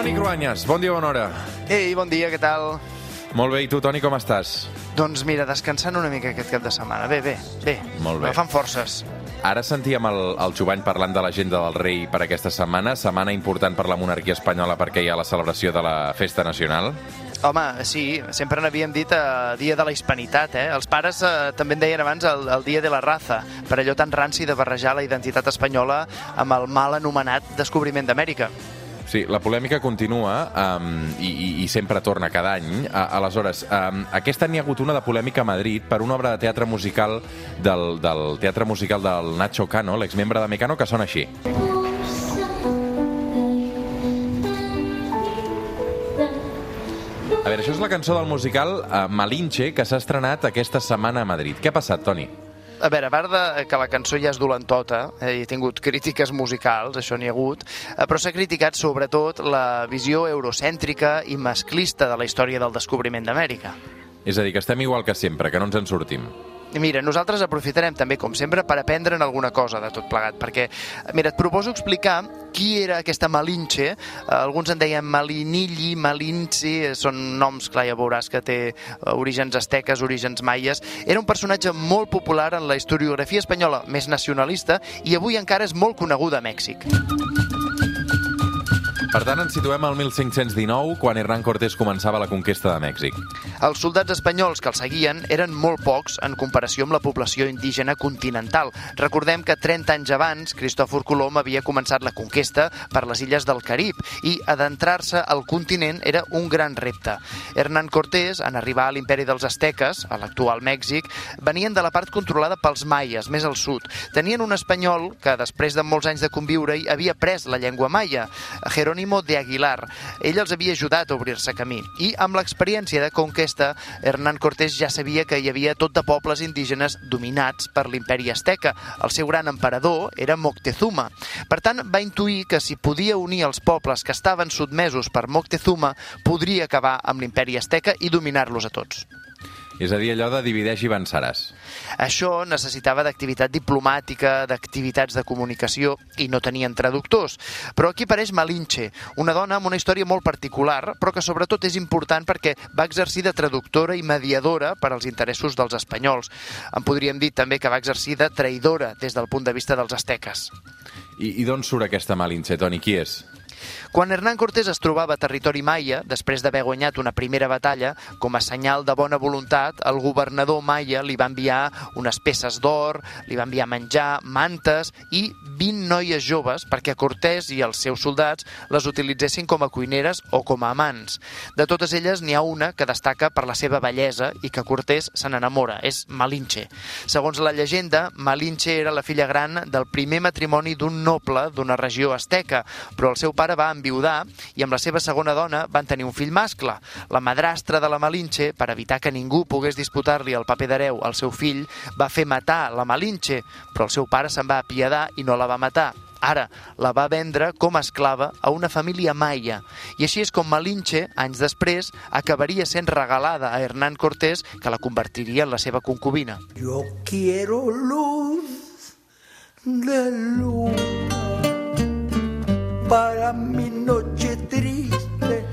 Toni Cruanyes, bon dia, bona hora. Ei, bon dia, què tal? Molt bé, i tu, Toni, com estàs? Doncs mira, descansant una mica aquest cap de setmana. Bé, bé, bé. Molt bé. Agafant forces. Ara sentíem el, el Jovany parlant de l'agenda del rei per aquesta setmana, setmana important per la monarquia espanyola perquè hi ha la celebració de la festa nacional. Home, sí, sempre n'havíem dit eh, dia de la hispanitat, eh? Els pares eh, també en deien abans el, el dia de la raza, per allò tan ranci de barrejar la identitat espanyola amb el mal anomenat descobriment d'Amèrica. Sí, la polèmica continua um, i, i, sempre torna cada any. A, aleshores, um, aquest any hi ha hagut una de polèmica a Madrid per una obra de teatre musical del, del teatre musical del Nacho Cano, l'exmembre de Mecano, que sona així. A veure, això és la cançó del musical uh, Malinche, que s'ha estrenat aquesta setmana a Madrid. Què ha passat, Toni? A veure, a part de que la cançó ja és dolentota, eh, i ha tingut crítiques musicals, això n'hi ha hagut, eh, però s'ha criticat sobretot la visió eurocèntrica i masclista de la història del descobriment d'Amèrica. És a dir, que estem igual que sempre, que no ens en sortim. Mira, nosaltres aprofitarem també, com sempre, per aprendre'n alguna cosa de tot plegat, perquè, mira, et proposo explicar qui era aquesta Malinche. Eh, alguns en deien Malinilli, Malinci, són noms, clar, ja veuràs que té eh, orígens asteques, orígens maies. Era un personatge molt popular en la historiografia espanyola més nacionalista i avui encara és molt coneguda a Mèxic. Per tant, ens situem al 1519, quan Hernán Cortés començava la conquesta de Mèxic. Els soldats espanyols que el seguien eren molt pocs en comparació amb la població indígena continental. Recordem que 30 anys abans, Cristòfor Colom havia començat la conquesta per les illes del Carib i adentrar-se al continent era un gran repte. Hernán Cortés, en arribar a l'imperi dels asteques, a l'actual Mèxic, venien de la part controlada pels maies, més al sud. Tenien un espanyol que, després de molts anys de conviure-hi, havia pres la llengua maia, Jerónimo de Aguilar. Ell els havia ajudat a obrir-se camí. I amb l'experiència de conquesta, Hernán Cortés ja sabia que hi havia tot de pobles indígenes dominats per l'imperi asteca. El seu gran emperador era Moctezuma. Per tant, va intuir que si podia unir els pobles que estaven sotmesos per Moctezuma, podria acabar amb l'imperi asteca i dominar-los a tots. És a dir, allò de divideix i venceràs. Això necessitava d'activitat diplomàtica, d'activitats de comunicació, i no tenien traductors. Però aquí apareix Malinche, una dona amb una història molt particular, però que sobretot és important perquè va exercir de traductora i mediadora per als interessos dels espanyols. En podríem dir també que va exercir de traïdora des del punt de vista dels asteques. I, i d'on surt aquesta Malinche, Toni? Qui és? Quan Hernán Cortés es trobava a territori maia, després d'haver guanyat una primera batalla, com a senyal de bona voluntat, el governador maia li va enviar unes peces d'or, li va enviar menjar, mantes i 20 noies joves perquè Cortés i els seus soldats les utilitzessin com a cuineres o com a amants. De totes elles n'hi ha una que destaca per la seva bellesa i que Cortés se n'enamora, és Malinche. Segons la llegenda, Malinche era la filla gran del primer matrimoni d'un noble d'una regió asteca, però el seu pare va enviudar i amb la seva segona dona van tenir un fill mascle. La madrastra de la Malinche, per evitar que ningú pogués disputar-li el paper d'hereu al seu fill, va fer matar la Malinche, però el seu pare se'n va apiadar i no la va matar. Ara, la va vendre com a esclava a una família maia. I així és com Malinche, anys després, acabaria sent regalada a Hernán Cortés, que la convertiria en la seva concubina. Yo quiero luz de luna para mi noche triste.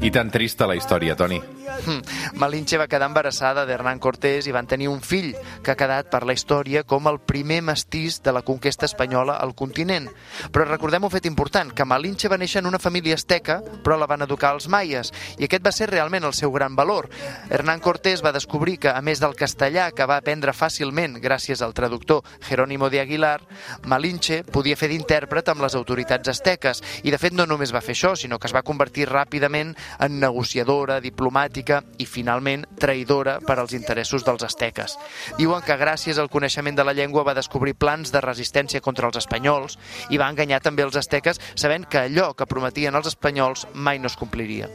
I tan trista la història, Toni. Hmm. Malinche va quedar embarassada d'Hernán Cortés i van tenir un fill que ha quedat per la història com el primer mestís de la conquesta espanyola al continent. Però recordem un fet important, que Malinche va néixer en una família asteca, però la van educar els maies, i aquest va ser realment el seu gran valor. Hernán Cortés va descobrir que, a més del castellà, que va aprendre fàcilment gràcies al traductor Jerónimo de Aguilar, Malinche podia fer d'intèrpret amb les autoritats asteques, i de fet no només va fer això, sinó que es va convertir ràpidament en negociadora, diplomàtica i finalment traïdora per als interessos dels asteques. Diuen que gràcies al coneixement de la llengua va descobrir plans de resistència contra els espanyols i va enganyar també els asteques sabent que allò que prometien els espanyols mai no es compliria.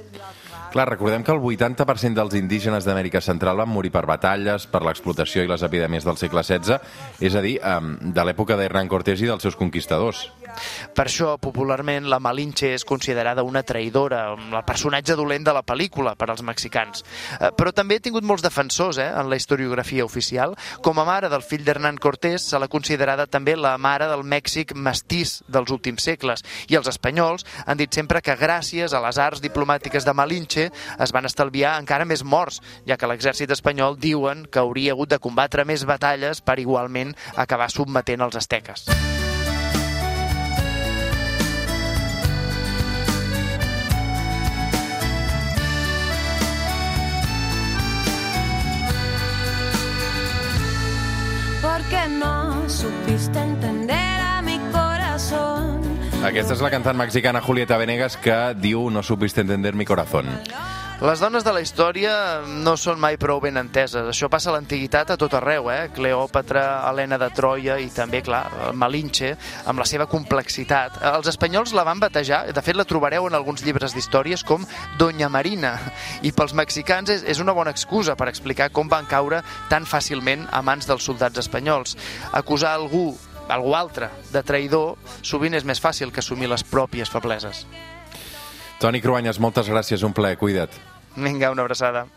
Clar, recordem que el 80% dels indígenes d'Amèrica Central van morir per batalles, per l'explotació i les epidèmies del segle XVI, és a dir, de l'època d'Hernán Cortés i dels seus conquistadors. Per això, popularment, la Malinche és considerada una traïdora, el personatge dolent de la pel·lícula per als mexicans. Eh, Però també ha tingut molts defensors eh, en la historiografia oficial. Com a mare del fill d'Hernán Cortés, se l'ha considerada també la mare del Mèxic mestís dels últims segles. I els espanyols han dit sempre que gràcies a les arts diplomàtiques de Malinche es van estalviar encara més morts, ja que l'exèrcit espanyol diuen que hauria hagut de combatre més batalles per igualment acabar submetent els asteques. Aquesta és la cantant mexicana Julieta Venegas que diu No supiste entender mi corazón. Les dones de la història no són mai prou ben enteses. Això passa a l'antiguitat a tot arreu, eh? Cleòpatra, Helena de Troia i també, clar, Malinche, amb la seva complexitat. Els espanyols la van batejar, de fet la trobareu en alguns llibres d'històries com Doña Marina. I pels mexicans és, és una bona excusa per explicar com van caure tan fàcilment a mans dels soldats espanyols. Acusar algú algú altre de traïdor sovint és més fàcil que assumir les pròpies febleses. Toni Cruanyes, moltes gràcies, un plaer, cuida't. Vinga, una abraçada.